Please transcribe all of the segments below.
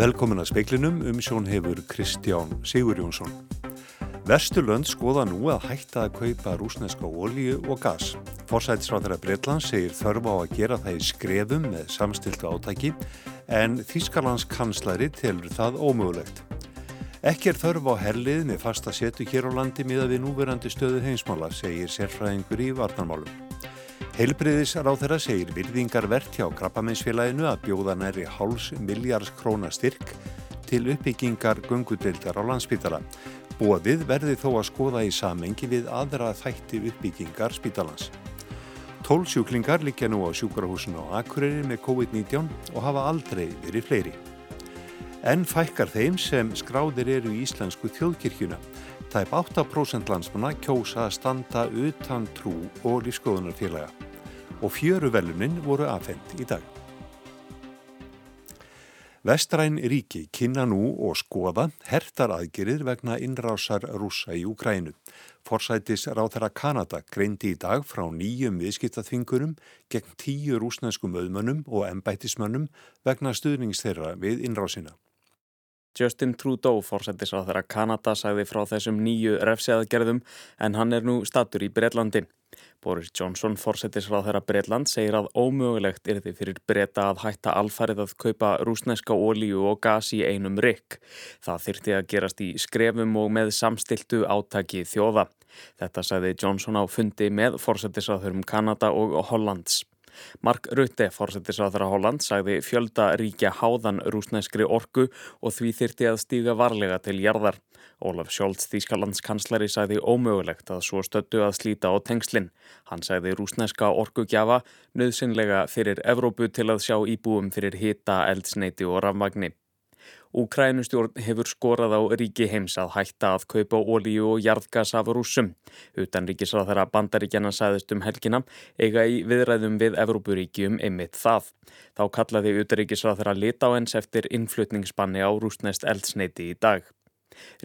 Velkomin að speiklinum um sjón hefur Kristján Sigur Jónsson. Vesturlönd skoða nú að hætta að kaupa rúsneska ólíu og gas. Forsætisráðara Breitland segir þörf á að gera það í skrefum með samstiltu átaki en Þískalands kanslari telur það ómögulegt. Ekki er þörf á herlið með fasta setu hér á landi miða við núverandi stöðu heimsmála, segir sérfræðingur í varnarmálum. Heilbriðisráð þeirra segir virðingar verðt hjá Krabbamennsfélaginu að bjóða næri háls miljars króna styrk til uppbyggingar gungudeildar á landsbytala. Bóðið verði þó að skoða í samengi við aðra þætti uppbyggingar spítalans. Tólsjúklingar likja nú á sjúkrahúsinu á Akureyri með COVID-19 og hafa aldrei verið fleiri. En fækkar þeim sem skráðir eru í Íslensku þjóðkirkjuna. Tæp 8% landsmanna kjósa að standa utan trú og lífskoðunarfélaga og fjöruvelunin voru afhengt í dag. Vestræn ríki kynna nú og skoða hertar aðgerir vegna innrásar rúsa í Ukrænu. Forsætis ráð þeirra Kanada greindi í dag frá nýjum viðskiptaþvingurum gegn tíu rúsnæskum auðmönnum og embættismönnum vegna stuðnings þeirra við innrásina. Justin Trudeau, á þeirra Kanada, sagði frá þessum nýju refsiaðgerðum en hann er nú statur í Breitlandi. Boris Johnson, fórsetisráð þeirra Breitland, segir að ómögulegt er því fyrir breyta að hætta alfarið að kaupa rúsneska ólíu og gas í einum rygg. Það þyrti að gerast í skrefum og með samstiltu átaki þjóða. Þetta sagði Johnson á fundi með fórsetisráðurum Kanada og Hollands. Mark Rutte, fórsetisráðara Holland, sagði fjölda ríkja háðan rúsneskri orku og því þyrti að stíga varlega til jarðar. Ólaf Sjólds, Þýskalandskanslari, sagði ómögulegt að svo stöttu að slíta á tengslinn. Hann sagði rúsneska orkugjafa nöðsynlega fyrir Evrópu til að sjá íbúum fyrir hita, eldsneiti og rafmagni. Úkrænustjórn hefur skorað á ríki heims að hætta að kaupa ólíu og jarðgas af rúsum. Utan ríkisráð þeirra bandaríkjana sæðist um helgina eiga í viðræðum við Evrópuríkjum einmitt það. Þá kallaði utaríkisráð þeirra litáens eftir innflutningsbanni á rúsnest eldsneiti í dag.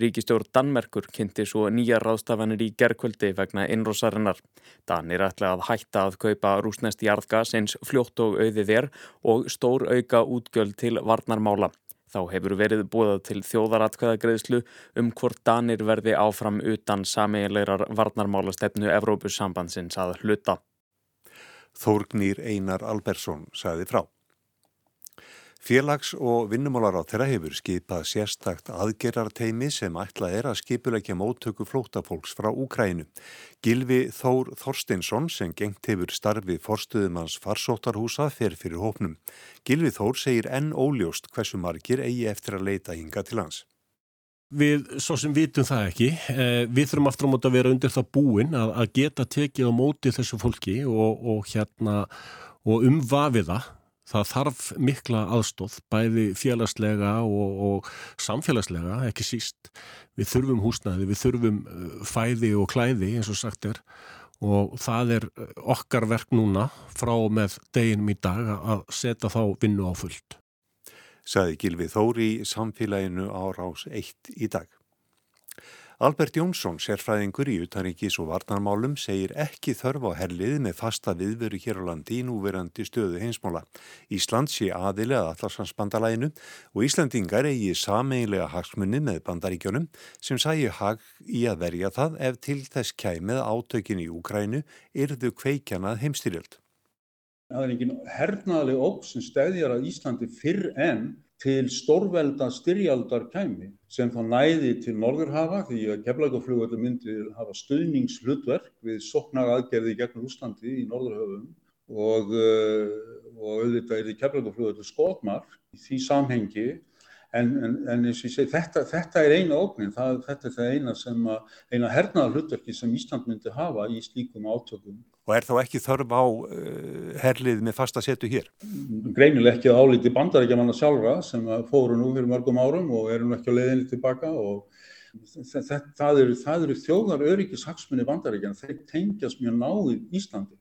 Ríkistjórn Danmerkur kynnti svo nýja ráðstafanir í gerkvöldi vegna innrósarinnar. Danir ætla að hætta að kaupa rúsnest jarðgas eins fljótt og auðið er og stór auka útgjöld til varnarmála. Þá hefur verið búið til þjóðaratkvæðagreðslu um hvort Danir verði áfram utan sameigilegar varnarmálastefnu Evrópussambandsins að hluta. Þórgnýr Einar Albersson sagði frá. Félags- og vinnumálar á þeirra hefur skipað sérstakt aðgerarteimi sem ætla er að skipulegja móttöku flótafólks frá Úkrænu. Gilvi Þór Þorstinsson sem gengt hefur starfið forstuðumans farsóttarhúsa fer fyrir hópnum. Gilvi Þór segir enn óljóst hversu margir eigi eftir að leita hinga til hans. Við svo sem vitum það ekki, eh, við þurfum aftur á móti að vera undir það búin að, að geta tekið á móti þessu fólki og, og hérna og umvafiða það þarf mikla aðstóð bæði félagslega og, og samfélagslega, ekki síst við þurfum húsnæði, við þurfum uh, fæði og klæði eins og sagt er og það er uh, okkar verk núna frá með deginum í dag að setja þá vinnu á fullt. Saði Gilvi Þóri í samfélaginu á rás 1 í dag. Albert Jónsson, sérfræðingur í utaríkis og varnarmálum, segir ekki þörf á herlið með fasta viðveru hér á landi í núverandi stöðu heimsmála. Ísland sé aðilega allarsvansbandalæginu og Íslandingar eigi sameinlega hagsmunni með bandaríkjónum sem sæju hag í að verja það ef til þess kæmið átökin í Úkrænu yrðu kveikjanað heimstyrjöld. Það er engin hernaðleg óg sem stæðjar að Íslandi fyrr enn til stórvelda styrjaldar kæmi sem þá næði til Norðurhafa því að keflagaflugöldu myndi hafa stöðningshlutverk við soknar aðgerði gegn Úslandi í Norðurhöfum og, uh, og auðvitað er því keflagaflugöldu skotmar í því samhengi en, en, en eins og ég segi þetta, þetta er eina ógnin, það, þetta er það eina sem að, eina hernaðar hlutverki sem Ísland myndi hafa í slíkum átökum Og er þá ekki þörf á uh, herlið með fasta setu hér? Greinileg ekki að álíti bandarækjamanna sjálfra sem fóru nú fyrir mörgum árum og eru nú ekki á leiðinni tilbaka og það, það eru, eru þjóðar öryggishagsmunni bandarækjana, þeir tengjast mjög náið Íslandi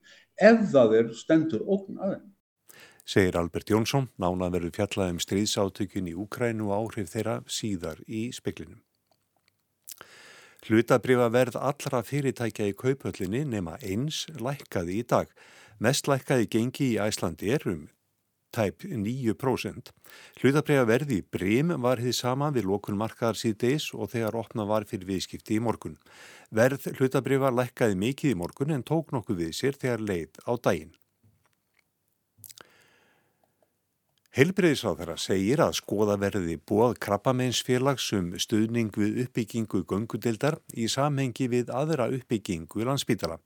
ef það er stendur okn aðeins. Segir Albert Jónsson, nánað verður fjallaðum stríðsátökun í Úkrænu og áhrif þeirra síðar í speklinum. Hlutabrifaverð allra fyrirtækja í kaupöllinni nema eins lækkaði í dag. Mest lækkaði gengi í Æslandi er um tæp 9%. Hlutabrega verði í Brím var þið sama við lokun markaðar síðdeis og þegar opna var fyrir viðskipti í morgun. Verð hlutabrifa lækkaði mikið í morgun en tók nokkuð við sér þegar leið á daginn. Helbreyðisráðara segir að skoða verði bóð krabbameinsfélags um stuðning við uppbyggingu göngudildar í samhengi við aðra uppbyggingu landsbítala.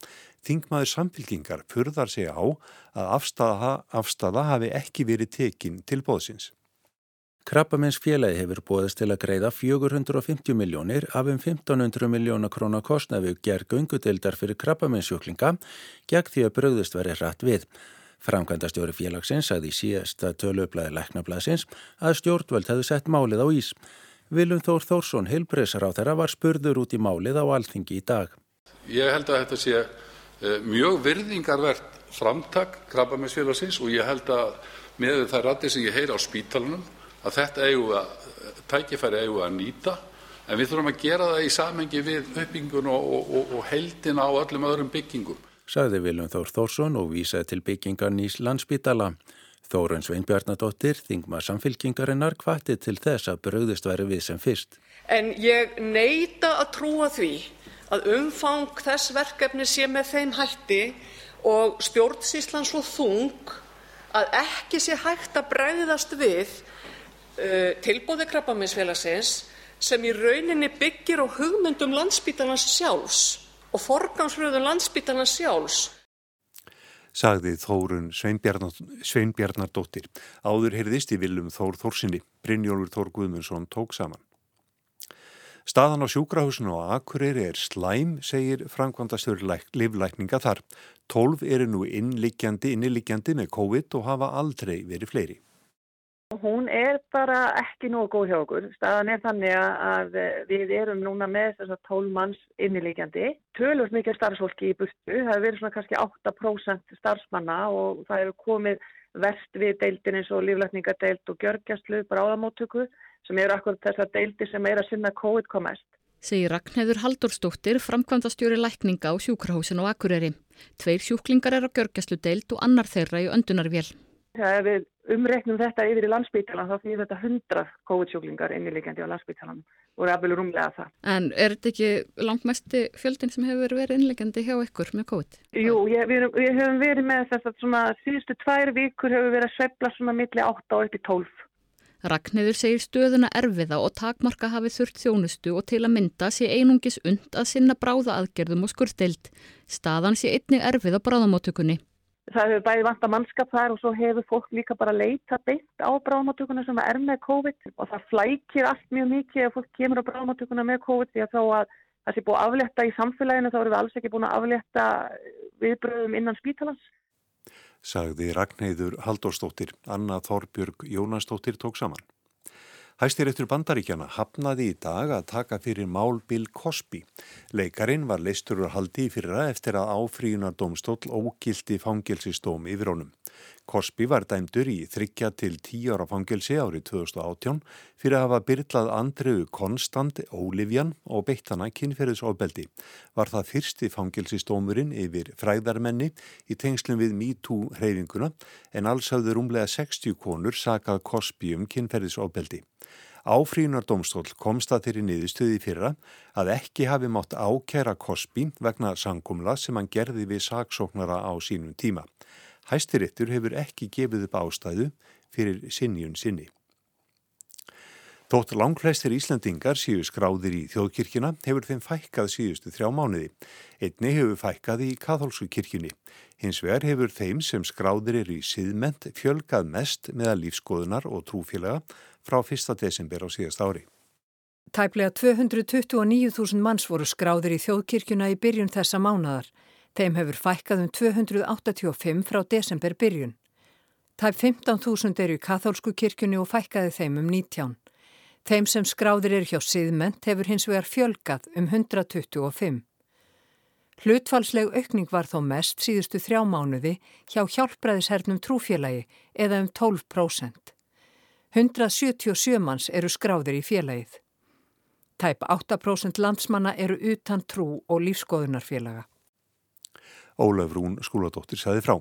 Þingmaður samfylkingar furðar segja á að afstafa, afstafa hafi ekki verið tekin til bóðsins. Krabbameinsfélagi hefur bóðist til að greiða 450 miljónir af um 1500 miljóna krónar kostnaðu gerð göngudildar fyrir krabbameinssjúklinga gegn því að bröðust verið rætt við. Framkvæmdastjóri félagsins sagði í síðasta töluublaði læknablaðsins að stjórnvöld hefðu sett málið á ís. Vilum Þór Þórsson, heilbreyðsar á þeirra, var spurður út í málið á alþingi í dag. Ég held að þetta sé eh, mjög virðingarvert framtak krabbaminsfélagsins og ég held að með það rætti sem ég heyra á spítalunum að þetta að, tækifæri eigu að nýta en við þurfum að gera það í samengi við uppbyggingun og, og, og, heldina á öllum öðrum byggingum sagði Viljum Þór Þórsson og vísaði til byggingar nýs landsbítala. Þórun Sveinbjarnadóttir, þingma samfylkingarinnar, hvati til þess að bröðist væri við sem fyrst. En ég neyta að trúa því að umfang þess verkefni sé með þeim hætti og stjórnsíslan svo þung að ekki sé hægt að bregðast við uh, tilbúði krabbaminsfélagsins sem í rauninni byggir á hugmyndum landsbítalans sjálfs og forgangsröðun landsbytarnas sjálfs. Sagði Þórun Sveinbjarnardóttir. Áður heyrðist í viljum Þór Þórsinni. Brynjólfur Þór Guðmundsson tók saman. Staðan á sjúkrahúsinu á Akureyri er slæm, segir framkvæmdastöður livlækninga þar. Tólf eru nú innliggjandi, innliggjandi með COVID og hafa aldrei verið fleiri. Hún er bara ekki nógu góð hjá okkur. Staðan er þannig að við erum núna með þess að 12 manns innilíkjandi. Tölvöld mikið starfsfólki í burtu. Það hefur verið svona kannski 8% starfsmanna og það hefur komið verst við deildin eins og líflækningadeild og gjörgjastlu, bráðamóttöku sem eru akkur þessar deildi sem er að sinna COVID komast. Segir Ragnheður Haldurstóttir, framkvæmdastjóri lækninga á sjúkrahúsin og Akureyri. Tveir sjúklingar er á gjörgjastlu deild og annar þeirra í öndunarvél. Ef við umreiknum þetta yfir í landsbytalan þá fyrir þetta 100 COVID-sjúklingar innilíkjandi á landsbytalan og er afvel rúmlega það. En er þetta ekki langt mesti fjöldin sem hefur verið innilíkjandi hjá ykkur með COVID? Jú, ég, við, við hefum verið með þess að svona síðustu tvær vikur hefur verið að svepla svona milli 8 og upp í 12. Ragnhildur segir stöðuna erfiða og takmarka hafi þurft þjónustu og til að mynda sé einungis und að sinna bráða aðgerðum og skurstild. Staðan sé einnig erfið á bráðamóttökunni það hefur bæði vanta mannskap þar og svo hefur fólk líka bara leita beitt á bráðmáttökuna sem er með COVID og það flækir allt mjög mikið ef fólk kemur á bráðmáttökuna með COVID því að þá að það sé búið að aflétta í samfélaginu þá erum við alls ekki búin að aflétta viðbröðum innan spítalans. Sagði Ragnheiður Haldórstóttir, Anna Þorbjörg Jónastóttir tók saman. Hæstiréttur bandaríkjana hafnaði í dag að taka fyrir mál Bill Cosby. Leikarin var leistur úr haldi í fyrra eftir að áfríunar domstól ógildi fangilsistóm yfir honum. Cosby var dæmdur í þryggja til tíu ára fangilsi árið 2018 fyrir að hafa byrlað andreu konstant Ólivjan og beitt hana kynferðisofbeldi. Var það fyrsti fangilsistómurinn yfir fræðarmenni í tengslum við MeToo hreyfinguna en alls hafði rúmlega 60 konur sakað Cosby um kynferðisofbeldi. Áfrínardómstól komst að þeirri niðurstöði fyrra að ekki hafi mátt ákjæra Cosby vegna sangumla sem hann gerði við saksóknara á sínum tíma. Hæstirittur hefur ekki gefið upp ástæðu fyrir sinniun sinni. Þótt langflestir Íslandingar síu skráðir í þjóðkirkjuna hefur þeim fækkað síðustu þrjá mánuði. Einni hefur fækkað í katholsku kirkjunni. Hins vegar hefur þeim sem skráðir eru í síðment fjölgað mest meðal lífskoðunar og trúfélaga frá 1. desember á síðast ári. Tæplega 229.000 manns voru skráðir í þjóðkirkjuna í byrjun þessa mánadar. Þeim hefur fækkað um 285 frá desember byrjun. Tæp 15.000 eru í katholsku kirkjunni og fækkaði þeim um 19. Þeim sem skráðir eru hjá siðment hefur hins vegar fjölgað um 125. Hlutfalsleg aukning var þó mest síðustu þrjá mánuði hjá hjálpræðishernum trúfélagi eða um 12%. 177 manns eru skráðir í félagið. Tæp 8% landsmanna eru utan trú og lífskoðunarfélaga. Ólaf Rún skóladóttir saði frá.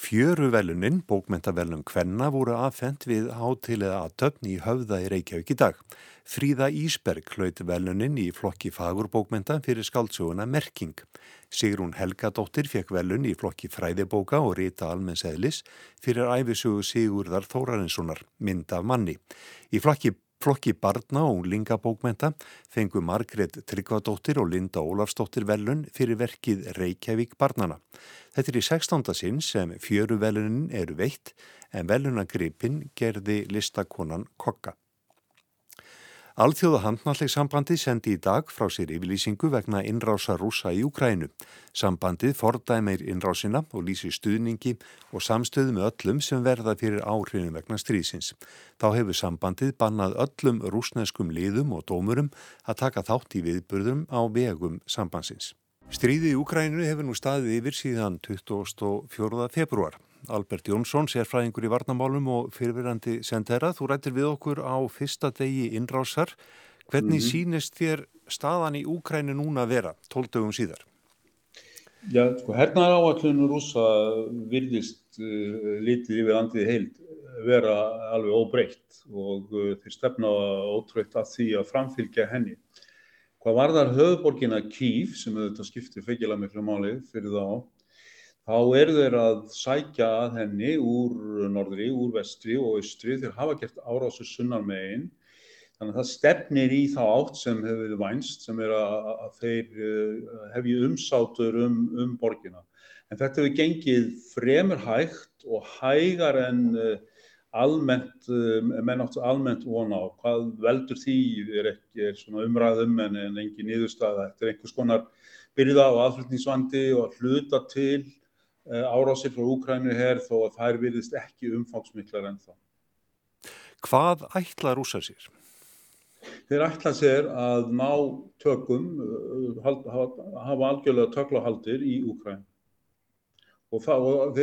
Fjöruvelunin, bókmentavelun Kvenna, voru aðfend við hátilega aðtöfn í höfða í Reykjavík í dag. Fríða Ísberg hlaut velunin í flokki fagurbókmenta fyrir skáldsöguna Merking. Sigrún Helgadóttir fekk velun í flokki fræðibóka og rita almenns eðlis fyrir æfisögu Sigurðar Þórarinssonar, mynd af manni. Í flokki Flokki barna og lingabókmenta fengu Margret Tryggvadóttir og Linda Ólafsdóttir velun fyrir verkið Reykjavík barnana. Þetta er í 16. sinn sem fjöru velunin eru veitt en velunagripin gerði listakonan Kokka. Alþjóða handnallegsambandi sendi í dag frá sér yfirlýsingu vegna innrása rúsa í Ukrænu. Sambandið fordæmeir innrásina og lýsi stuðningi og samstöðu með öllum sem verða fyrir áhrifin vegna strísins. Þá hefur sambandið bannað öllum rúsneskum liðum og dómurum að taka þátt í viðburðum á vegum sambandsins. Stríði í Ukrænu hefur nú staðið yfir síðan 24. februar. Albert Jónsson, sérfræðingur í varnamálum og fyrirverandi sendera. Þú rættir við okkur á fyrsta degi innrásar. Hvernig mm -hmm. sínist þér staðan í Úkrænu núna að vera, tóltögum síðar? Já, sko, hernaðar áallinu rúsa virðist uh, litið yfir andið heild vera alveg óbreytt og uh, þeir stefna ótrúitt að því að framfylgja henni. Hvað var þar höfðborgina Kív sem auðvitað skiptir feikila miklu málið fyrir þá þá eru þeir að sækja að henni úr norðri, úr vestri og austri. Þeir hafa gert árásu sunnar megin þannig að það stefnir í þá átt sem hefur vænst sem er að, að þeir uh, hefji umsátur um, um borgina. En þetta hefur gengið fremur hægt og hægar en uh, almennt, uh, menn áttu almennt vona á. Hvað veldur því er ekki er umræðum en, en engin nýðustæða, þetta er einhvers konar byrða og aðflutningsvandi og hluta til Eh, árásir frá Úkrænir hér þó að þær virðist ekki umfangsmiklar ennþá. Hvað ætla rúsa sér? Þeir ætla sér að ná tökum, eh, hafa, algjörlega töklahaldir í Úkræn. Og, það, og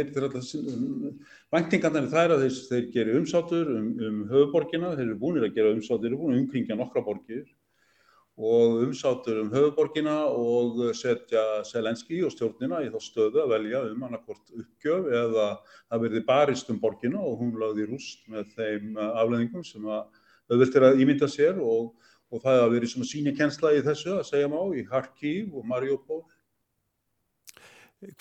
væntingarnir þær að þeir, þeir gerir umsátur um, um höfuborgina, þeir eru búinir að gera umsátur, þeir eru búin að umkringja nokkra borgir og umsátur um höfuborgina og setja Selenski og stjórnina í þá stöðu að velja um annarkort uppgjöf eða það verði barist um borgina og hún lagði rúst með þeim afleðingum sem auðvilt er að ímynda sér og, og það að verið svona síni kjensla í þessu að segja má í Kharkiv og Mariupol.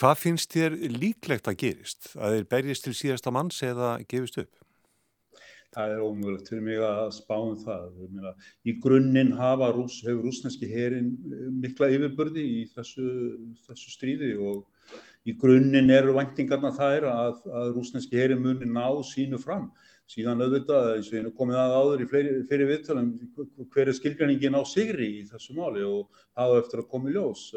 Hvað finnst þér líklegt að gerist? Að þeir berjist til síðasta manns eða gefist upp? Það er ómögulegt fyrir mig að spáum það. Meina, í grunninn hafa rús, hefur rúsneski herin eh, mikla yfirbörði í þessu, þessu stríði og í grunninn eru væntingarna þær að, að rúsneski herin muni ná sínu fram. Síðan auðvitað, eins og einu komið að áður í fleiri, fleiri viðtalum, hver er skilgjörningin á sigri í þessu máli og á eftir að koma í ljós.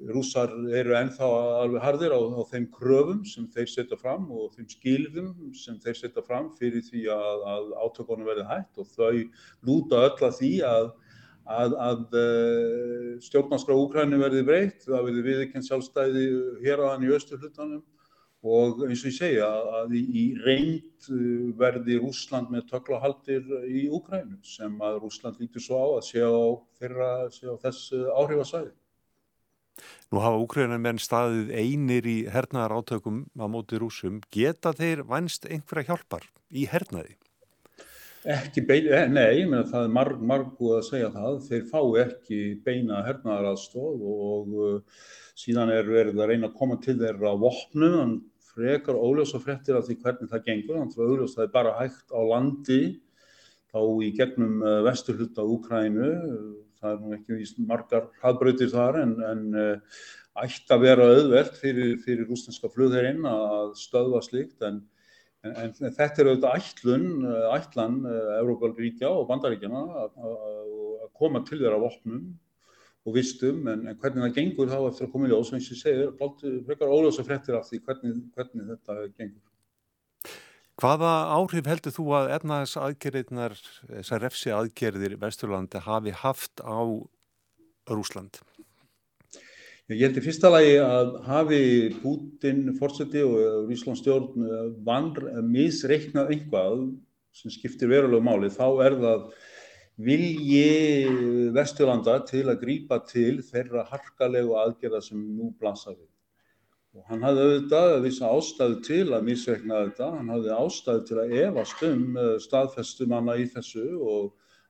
Rússar eru ennþá alveg hardir á, á þeim kröfum sem þeir setja fram og þeim skilðum sem þeir setja fram fyrir því að, að átökunum verði hægt og þau lúta öll að því að, að, að eh, stjórnarskrá Úkræni verði breytt, það verði viðkynnt sjálfstæði hér aðan í östurhlutanum og eins og ég segja að í, reynd eh, verði Rúsland með töklahaldir í Úkrænu sem að Rúsland lítur svo á að sé á, á þess áhrifasæði. Nú hafa úkræðunar menn staðið einir í hernaðar átökum á móti rúsum. Geta þeir vænst einhverja hjálpar í hernaði? Ekki beina, eh, nei, ég meina það er marg, marguð að segja það. Þeir fá ekki beina hernaðar aðstof og uh, síðan er verið að reyna að koma til þeirra vopnum, en frekar óljós og frettir af því hvernig það gengur. Þannig að óljós það er bara hægt á landi, þá í gegnum uh, vesturhutta Úkrænu, það er nú ekki margar hraðbrautir þar en, en uh, ætti að vera auðvelt fyrir, fyrir rústinska flugherinn að stöðva slikt en, en, en þetta er auðvitað ætlun, eh, ætlan Európa-ríkja og bandaríkjana að koma til þeirra vopnum og vistum en hvernig það gengur þá eftir að koma í ljós og eins og ég segir, frekar óljósa frettir af því hvernig, hvernig þetta gengur. Hvaða áhrif heldur þú að efnaðs aðgerðirnar, þessar refsi aðgerðir Vesturlandi hafi haft á Rúsland? Ég held í fyrsta lagi að hafi Putin fórseti og Rúslands stjórn eh, misreiknað einhvað sem skiptir verulega máli, þá er það vilji Vesturlanda til að grýpa til þeirra harkalegu aðgerða sem nú blasa við. Og hann hafði auðvitað að vísa ástæðu til að misreikna þetta, hann hafði ástæðu til að efast um staðfestumanna í þessu og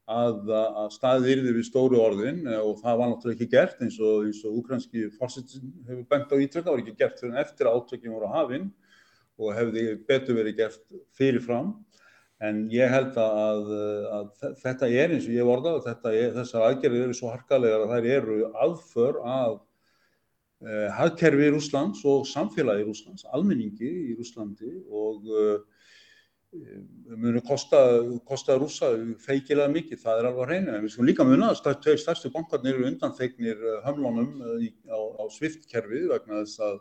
að, að staðið yrði við stóru orðin. Og það var náttúrulega ekki gert eins og, eins og ukrainski fórsettin hefur bengt á ítrekka, það var ekki gert fyrir en eftir átökjum voru hafinn og hefði betur verið gert fyrirfram. En ég held að, að þetta er eins og ég vorða þessar aðgerðir eru svo harkalega að þær eru aðför að eh, hagkerfi í Rúslands og samfélagi í Rúslands, almenningi í Rúslandi og uh, munu kosta, kosta rúsa feikilega mikið, það er alveg að reyna en við skulum líka muna að tveir stærstu bankarnir eru undanþeignir eh, hömlónum eh, á, á sviftkerfið vegna þess að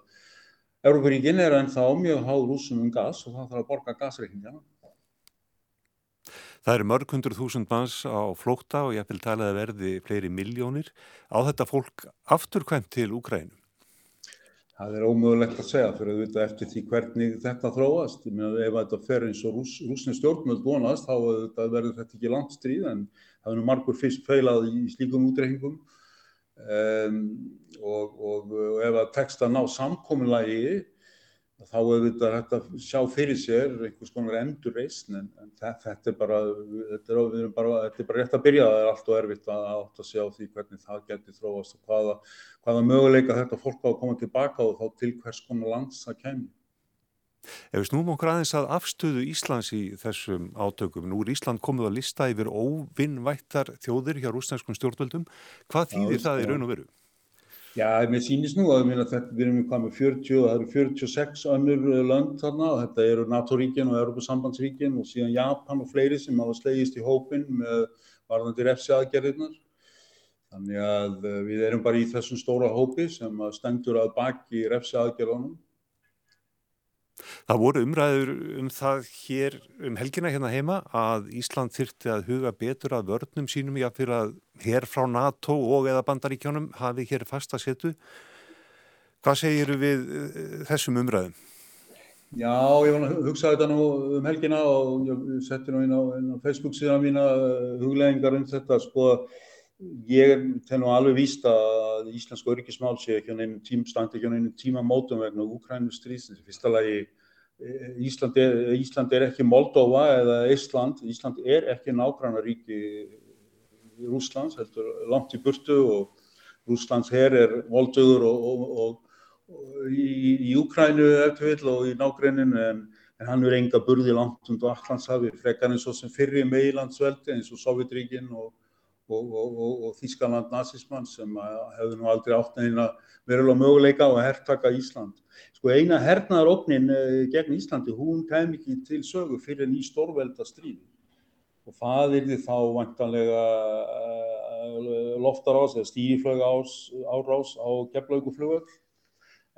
Európaríkin er ennþá mjög háð rúsum um gas og það þarf að borga gasreikningana. Það eru mörg hundur þúsund manns á flókta og ég vil tala að verði fleiri miljónir á þetta fólk afturkvæmt til Úkrænum. Það er ómögulegt að segja fyrir að vita eftir því hvernig þetta þróast. Ef þetta fer eins og rús, rúsni stjórnmöld vonast þá verður þetta ekki langt stríð en það er nú margur fyrst feilað í slíkum útreikingum um, og, og, og ef það tekst að ná samkominlægi þá auðvitað hægt að sjá fyrir sér einhvers konar endur reysn en, en þetta er bara þetta er, bara, þetta er bara rétt að byrja það er allt og erfitt að átt að sjá því hvernig það getur þróast og hvaða, hvaða möguleika þetta fólk á að koma tilbaka og þá til hvers konar lands það kemur. Ef við snúum okkur aðeins að afstöðu Íslands í þessum átökum, nú er Ísland komið að lista yfir óvinnvættar þjóðir hjá rúsnæskum stjórnvöldum, hvað þýðir það í raun og veru? Já, mér sýnist nú að þetta, við erum með 40 og það eru 46 önnur eh, lönd þarna og þetta eru NATO-ríkin og Europasambandsríkin og síðan Japan og fleiri sem hafa slegist í hópin með varðandi refsi aðgerðirnar. Þannig að eh, við erum bara í þessum stóra hópi sem stendur að baki refsi aðgerðunum Það voru umræður um það hér um helgina hérna heima að Ísland þyrti að huga betur að vörnum sínum í að fyrir að hér frá NATO og eða bandaríkjónum hafi hér fasta setu. Hvað segir við eh, þessum umræðum? Já, ég var að hugsa þetta nú um helgina og ég setti nú inn á, inn á Facebook síðan mína eh, huglegingar um þetta. Sko, ég tel nú alveg víst að Íslandsko öryggismál sé ekki á neinu tím, standi ekki á neinu tíma mótum vegna Úkrænum stríðsins. Fyrsta lagi Ísland er, Ísland er ekki Moldova eða Ísland, Ísland er ekki nágrannaríki Rúslands, heldur langt í burtu og Rúslands her er voldugur og, og, og, og í, í Úkrænu eftir vil og í nágrenninu en, en hann er enga burði langt undir Allandshafi, frekar eins og sem fyrir meilandsveldi eins og Sovjetríkin og Þískaland nazismann sem hefði nú aldrei átt neina verulega möguleika á að herrtaka Ísland. Sko eina hernaðaróknin uh, gegn Íslandi, hún kem ekki til sögu fyrir ný stórvelda stríði og það er því þá vantanlega uh, loftarás eða stíflög árás á geflauguflugöld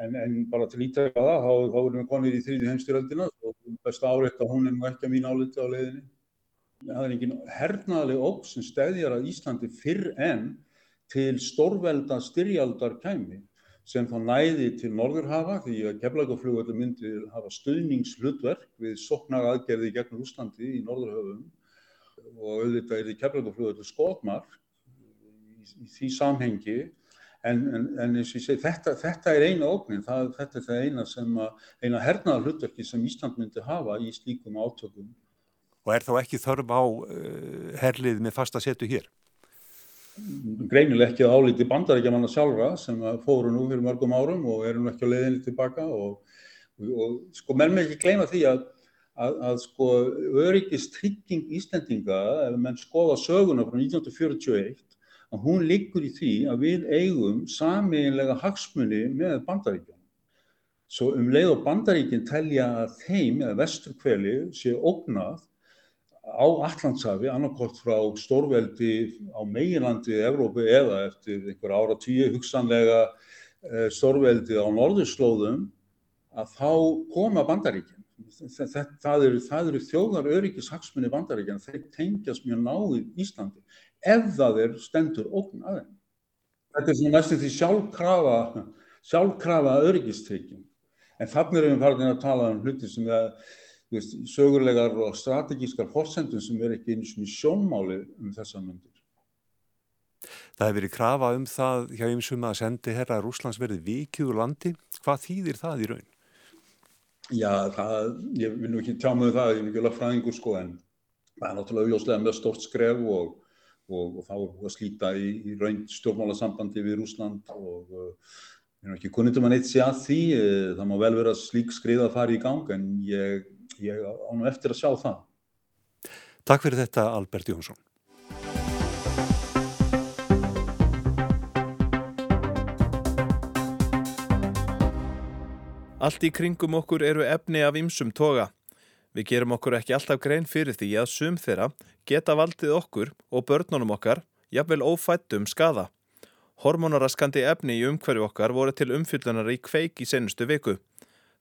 en, en bara til ítækka það, þá, þá erum við konið í þrýði heimstyröldina og besta áreitt að hún er nú ekki að mín áliti á leiðinni. Það er engin hernaðaleg óg sem stæðjar að Íslandi fyrr en til stórvelda styrjaldar kæmi sem þá næði til Norðurhafa því að Keflagaflugvöldu myndi hafa stöðningshlutverk við soknar aðgerði gegn Úslandi í Norðurhöfum. Og auðvitað er því Keflagaflugvöldu skotmar í, því samhengi. En, en, en segi þetta, þetta er eina ógnin, það, þetta er það eina eina hernaða hlutverki sem Ísland myndi hafa í slíkum átökum. Og er þá ekki þörf á uh, herlið með fasta setu hér? greinileg ekki að álíti bandarækjamanna sjálfa sem fóru nú fyrir mörgum árum og eru nú ekki á leiðinni tilbaka og, og, og sko menn með ekki gleyma því að, að, að sko öryggistrygging Íslendinga, ef menn skoða söguna frá 1941, að hún liggur í því að við eigum samiðinlega hagsmunni með bandaríkjum. Svo um leið og bandaríkinn telja að þeim eða vesturkveli sé ógnað á Allandshafi, annarkort frá stórveldi á meginlandi Evrópu eða eftir einhver ára tíu hugsanlega eh, stórveldi á norðurslóðum að þá koma bandaríkinn. Það, það eru, eru þjóðar öryggishagsmunni bandaríkinn, þeir tengjast mjög náðið Íslandi ef það er stendur ógn aðeins. Þetta er svona næstum því sjálfkrafa, sjálfkrafa öryggistrygging. En þannig erum við farin að tala um hluti sem það veist, sögurlegar og strategískar fórsendum sem er ekki eins og sjónmáli um þessa myndir. Það hefur verið krafa um það hjá einsum að sendi herra Rúslands verið vikið úr landi Hvað þýðir það í raun? Já, það, ég vil nú ekki tjá með um það, ég er mjög lagfræðingur sko, en það er náttúrulega auðvitað með stort skref og, og, og þá er að slíta í, í raun stjórnmálasambandi við Rúsland og uh, ég er ekki kunnit um að neitt sé að því, uh, það má vel vera slík skrið að fara í gang en ég, ég ánum eftir að sjá það. Takk fyrir þetta Albert Jónsson. Allt í kringum okkur eru efni af ymsum toga. Við gerum okkur ekki alltaf grein fyrir því að sum þeirra geta valdið okkur og börnunum okkar jafnvel ófættum skada. Hormonaraskandi efni í umhverju okkar voru til umfyllunar í kveik í senustu viku.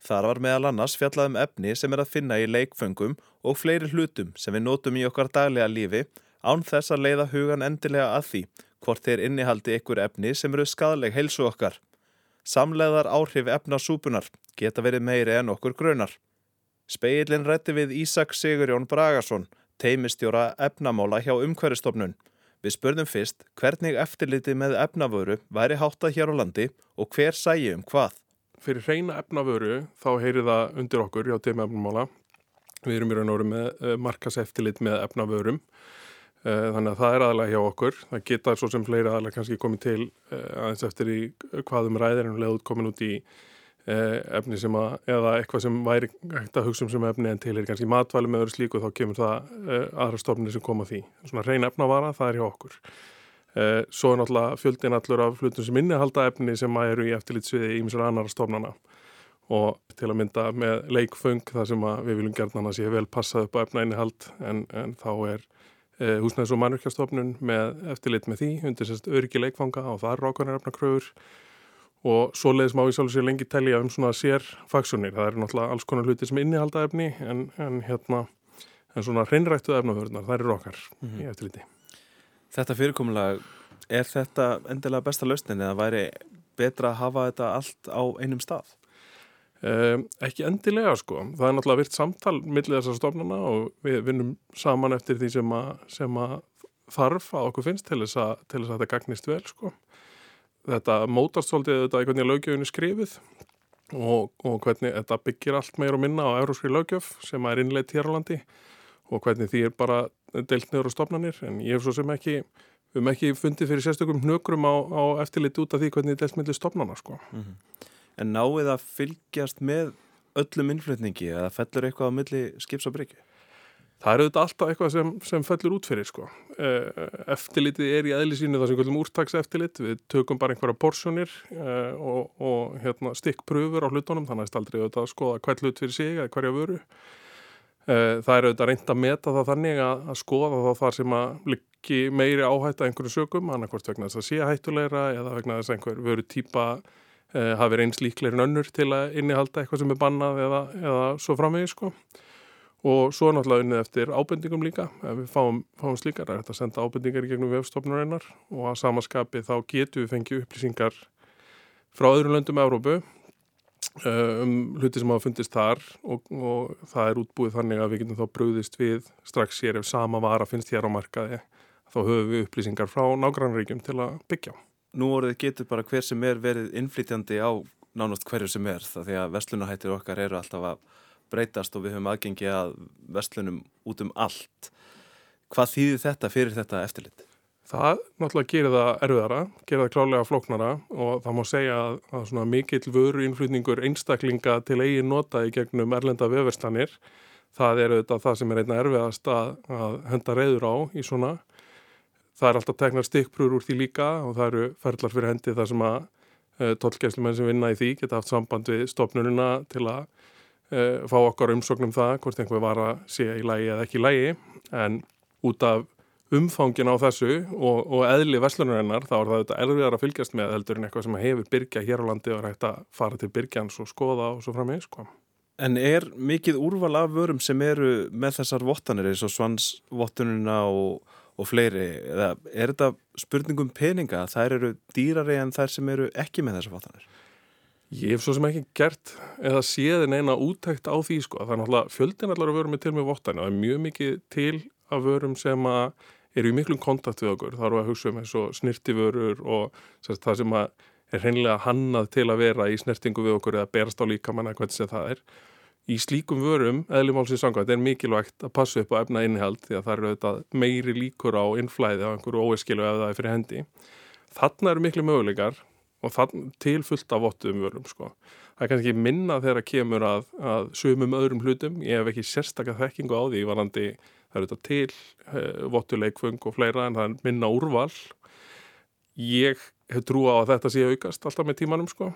Þar var meðal annars fjallaðum efni sem er að finna í leikföngum og fleiri hlutum sem við notum í okkar daglega lífi án þess að leiða hugan endilega að því hvort þeir innihaldi ykkur efni sem eru skadleg heilsu okkar. Samleðar áhrif efnasúpunar geta verið meiri en okkur grönar. Speillin rætti við Ísak Sigurjón Bragarsson, teimistjóra efnamála hjá umhverjastofnun. Við spurðum fyrst hvernig eftirliti með efnavöru væri háttað hér á landi og hver sægi um hvað. Fyrir reyna efnavöru þá heyri það undir okkur hjá teimi efnamála. Við erum í raun og veru með eh, markas eftirlit með efnavörum. Eh, þannig að það er aðalega hjá okkur. Það geta svo sem fleiri aðalega kannski komið til eh, aðeins eftir í hvaðum ræðir en leðut komin út í efni sem að, eða eitthvað sem væri hægt að hugsa um sem efni en til er kannski matvæli með öðru slíku þá kemur það aðra stofnir sem koma því. Svona reyn efnavara, það er hjá okkur. Uh, svo er náttúrulega fjöldin allur af hlutum sem innihalda efni sem eru í eftirlitsviði í mjög annara stofnana og til að mynda með leikföng þar sem við viljum gerna að sé vel passað upp á efna innihald en, en þá er uh, húsnæðis og mannverkjastofnun með eftirlit með því undir sérst öryggi leikfanga og það er rákanar efnakröfur og svo leiðis má ég svolítið sér lengi telja um svona sér faksunir. Það eru náttúrulega alls konar hluti sem innihalda efni en, en hérna en svona hreinrættuð efnaförðunar, það eru okkar mm -hmm. í eftirliti. Þetta fyrirkomulega, er þetta endilega besta lausnin eða væri betra að hafa þetta allt á einum stað? Um, ekki endilega sko. Það er náttúrulega virt samtal millir þessar stofnana og við vinnum saman eftir því sem að, sem að þarf að okkur finnst til þess að, til þess að þetta gagnist vel sko þetta mótast svolítið þetta hvernig lögjöfun er skrifið og, og hvernig þetta byggir allt meir og minna á euróskri lögjöf sem er innleitt hér á landi og hvernig því er bara deilt nöður og stopnarnir en ég hef svo sem ekki við hefum ekki fundið fyrir sérstökum hnökrum á, á eftirliti út af því hvernig það er deilt mellir stopnarna sko. Mm -hmm. En náið að fylgjast með öllum innflutningi eða fellur eitthvað á milli skips og bryggi? Það er auðvitað alltaf eitthvað sem, sem fellur út fyrir sko. Eh, eftirlitið er í aðli sínu það sem kvöldum úrtagseftirlit, við tökum bara einhverja porsjónir uh, og, og hérna, stikkpröfur á hlutunum, þannig að það er aldrei að skoða hvert hlut fyrir sig eða hverja vöru. Uh, það er auðvitað reynd að meta það þannig að, að skoða þá þar sem að likki meiri áhætt að einhverju sögum, annarkvært vegna þess að sé hættulegra eða vegna þess að einhver vöru típa uh, hafi reynst líklegin önnur til að innihalda eitthvað sem er bannað eða, eða svo framvegi sko. Og svo er náttúrulega unnið eftir ábendingum líka. Ef við fáum, fáum slíkar er þetta að senda ábendingar í gegnum vefstofnurinnar og að samaskapi þá getum við fengið upplýsingar frá öðrum löndum Európu eh, um hluti sem hafa fundist þar og, og það er útbúið þannig að við getum þá bröðist við strax hér ef sama vara finnst hér á markaði þá höfum við upplýsingar frá nágrannríkjum til að byggja. Nú orðið getur bara hver sem er verið innflytjandi á nánast hverju sem er það því að vestlunahættir okkar eru alltaf að breytast og við höfum aðgengi að vestlunum út um allt. Hvað þýðir þetta fyrir þetta eftirlit? Það náttúrulega gerir það erfiðara, gerir það klálega flóknara og það má segja að, svona mikill vöru innflutningur einstaklinga til eigin nota í gegnum erlenda vefverstanir. Það er auðvitað það sem er einna erfiðast að, að henda reyður á í svona. Það er alltaf teknar stikkprúur úr því líka og það eru ferlar fyrir hendi þar sem að uh, eh, tólkjæslumenn sem vinna í því geta haft samband við stopnununa til að uh, fá okkar umsóknum það hvort einhver var að sé í lægi eða ekki í lægi en út af umfangin á þessu og, og eðli veslunarinnar þá er það auðvitað erfiðar að fylgjast með heldur en eitthvað sem hefur byrja hér á landi og er hægt að fara til byrjans og skoða og svo fram í sko. En er mikið úrval af vörum sem eru með þessar vottanir eins og svansvottununa og, og fleiri eða er þetta spurningum peninga? Þær eru dýrari en þær sem eru ekki með þessar vottanir? Ég hef svo sem ekki gert eða séðin eina úttækt á því sko. Það er náttúrulega fjöldin allar að vörum með til með vottæni og það er mjög mikið til að vörum sem að eru í miklum kontakt við okkur. Það eru að hugsa um eins og snirtiförur og sérst, það sem er hreinlega hannað til að vera í snertingu við okkur eða berast á líkamanna hvernig sem það er. Í slíkum vörum, eðlumálsins sangvægt, er mikilvægt að passa upp á efna innihald því að það eru meiri líkur á innflæði á einhverju óeskilu ef það er fyrir hendi. Þarna eru miklu möguleikar og tilfullt af vottum vörum sko. Það er kannski minna þegar að kemur að, að sumum öðrum hlutum. Ég hef ekki sérstaklega þekkingu á því varandi það eru þetta til, eh, vottuleikfung og fleira en það er minna úrval. Ég hef trú á að þetta sé aukast alltaf með tímanum sko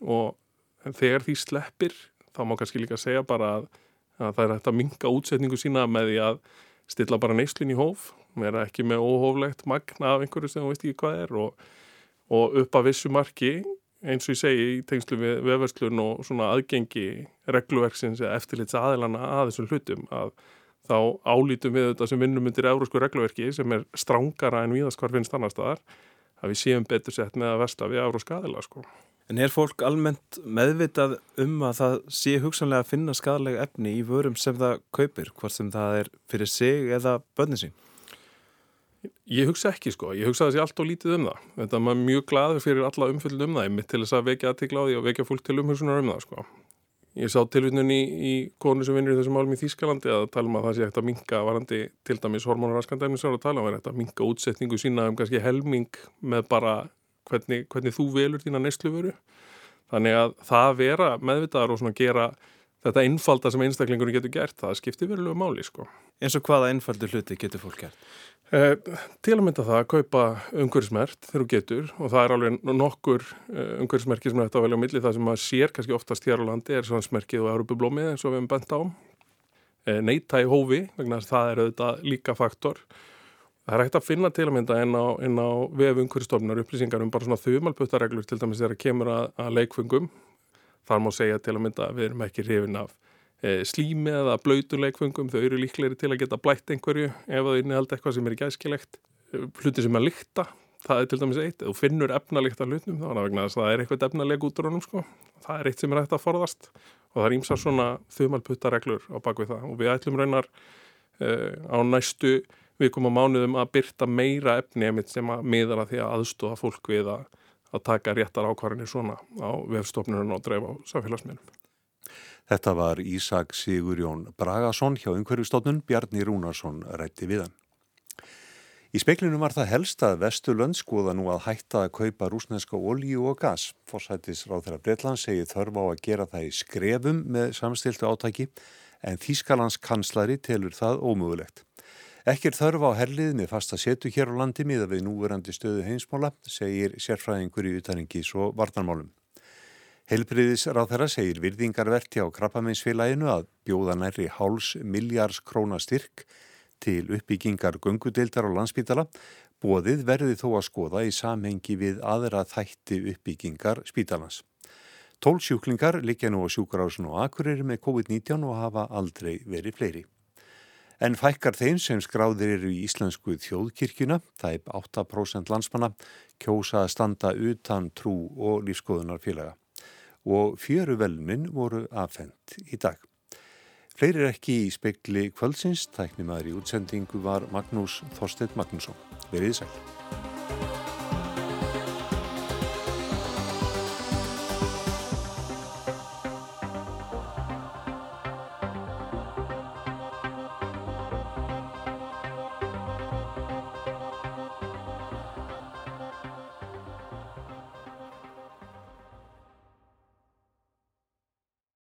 og þegar því sleppir þá má kannski líka segja bara að, að það er hægt að minga útsetningu sína með því að stilla bara neyslinn í hóf vera ekki með óhóflegt magna af einhverju sem þú veist ekki hvað er og, og upp að vissu marki eins og ég segi í tengslu við vefverslun og svona aðgengi regluverksins eða eftirlits aðilana að þessum hlutum að þá álítum við þetta sem vinnum undir eurósku regluverki sem er strángara en viðast hvar finnst annar staðar að við séum betur sett með að versta við euróska aðila sko. En er fólk almennt meðvitað um að það sé hugsanlega að finna skadalega efni í vörum sem það kaupir, hvort sem það er fyrir sig eða bönni sín? Ég hugsa ekki sko, ég hugsa þessi allt og lítið um það. Þetta er maður mjög gladur fyrir alla umfyllin um það, mitt til þess að vekja aðtikla á því og vekja fólk til umhugsunar um það sko. Ég sá tilvinnun í, í konu sem vinnur í þessum málum í Þýskalandi að tala um að það sé eftir að minka varandi til dæmis hormonaraskandæfni sem er að tala um að þetta minka útsetningu sína um kannski helming með bara hvernig, hvernig þú velur þína nesluvöru. Þannig að það vera meðvitaðar og svona gera þetta einfalda sem einstaklingunni getur gert, það skiptir verulega máli sko. En svo hvaða einfaldu hluti getur fólk gert? Eh, til að mynda það að kaupa umhverfismert þegar þú getur og það er alveg nokkur eh, umhverfismerki sem er þetta að velja á milli. Það sem maður sér kannski oftast hér á landi er svona smerkið og erubublómið eins og við hefum bent á. Eh, neita í hófi vegna þess að það er auðvitað líka faktor. Það er hægt að finna til að mynda en á, á vef umhverfistofnar upplýsingar um bara svona þumalputtareglur til dæmis þegar það kemur að, að leikfungum þar má segja til að mynda að við erum ekki hrifin af slími eða blöytuleikfungum, þau eru líklegri til að geta blætt einhverju ef það innihald eitthvað sem er ekki æskilegt. Eh, hluti sem er líkta, það er til dæmis eitt. Þú finnur efnalíkt af hlutnum, þá er það vegna þess að það er eitthvað efnaleg út úr honum, sko. Það er eitt sem er hægt að forðast og það ímsa svona þumalputtareglur á bakvið það og við ætlum raunar e, á næstu vikum á mánuðum að byrta meira efni sem að miðara því að aðstofa fólk við að, að taka réttar ákvarðinir svona á vefstofnunum og dreif á samfélagsmiðnum. Þetta var Ísak Sigurjón Bragason hjá umhverfistofnun, Bjarni Rúnarsson rætti við hann. Í speiklinum var það helst að Vesturlönd skoða nú að hætta að kaupa rúsneska olíu og gas. Forsættis ráð þeirra Breitland segið þörf á að gera það í skrefum með samstiltu átæki en Þýskalands kanslari telur það ómögulegt. Ekkir þörf á herlið með fasta setu hér á landi miða við núverandi stöðu heimsmála, segir sérfræðingur í utaringis og vartanmálum. Helbriðisráð þeirra segir virðingarverti á krabbaminsfélaginu að bjóða nærri háls miljars króna styrk til uppbyggingar gungudeildar á landsbítala. Bóðið verði þó að skoða í samhengi við aðra þætti uppbyggingar spítalans. Tólsjúklingar likja nú á sjúkarásun og akureyri með COVID-19 og hafa aldrei verið fleiri. En fækkar þeim sem skráðir eru í Íslensku þjóðkirkjuna, er 8% landsmanna, kjósa að standa utan trú og lífskoðunarfélaga og fjöruvelmin voru afhengt í dag. Fleiri er ekki í spekli kvöldsins, tæknimaður í útsendingu var Magnús Þorstedt Magnússon. Verið sæl.